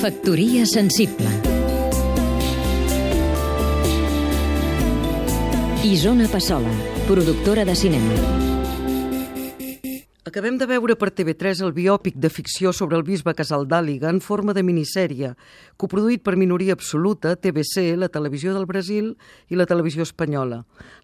Factoria sensible. Isona Passola, productora de cinema Acabem de veure per TV3 el biòpic de ficció sobre el bisbe Casaldàliga en forma de minissèrie, coproduït per minoria absoluta, TBC, la televisió del Brasil i la televisió espanyola.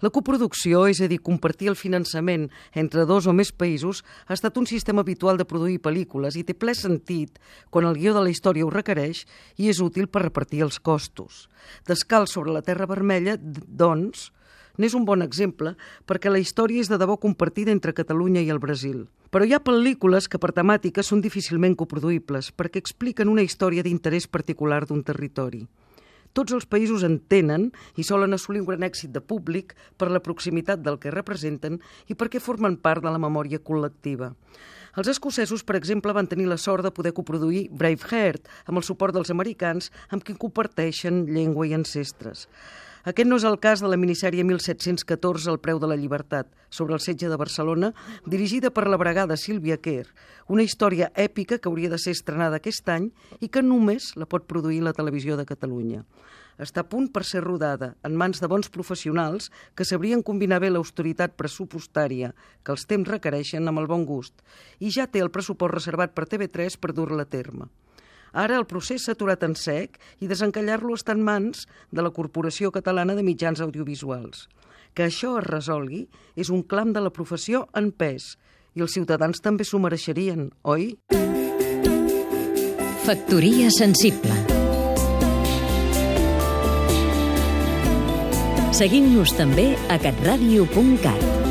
La coproducció, és a dir, compartir el finançament entre dos o més països, ha estat un sistema habitual de produir pel·lícules i té ple sentit quan el guió de la història ho requereix i és útil per repartir els costos. Descalç sobre la Terra Vermella, doncs, n'és un bon exemple perquè la història és de debò compartida entre Catalunya i el Brasil. Però hi ha pel·lícules que per temàtica són difícilment coproduïbles perquè expliquen una història d'interès particular d'un territori. Tots els països en tenen i solen assolir un gran èxit de públic per la proximitat del que representen i perquè formen part de la memòria col·lectiva. Els escocesos, per exemple, van tenir la sort de poder coproduir Braveheart amb el suport dels americans amb qui comparteixen llengua i ancestres. Aquest no és el cas de la minissèrie 1714 El preu de la llibertat, sobre el setge de Barcelona, dirigida per la bregada Sílvia Kerr, una història èpica que hauria de ser estrenada aquest any i que només la pot produir la televisió de Catalunya. Està a punt per ser rodada en mans de bons professionals que sabrien combinar bé l'austeritat pressupostària que els temps requereixen amb el bon gust i ja té el pressupost reservat per TV3 per dur-la a terme. Ara el procés s'ha aturat en sec i desencallar-lo està en mans de la Corporació Catalana de Mitjans Audiovisuals. Que això es resolgui és un clam de la professió en pes i els ciutadans també s'ho mereixerien, oi? Factoria sensible Seguim-nos també a catradio.cat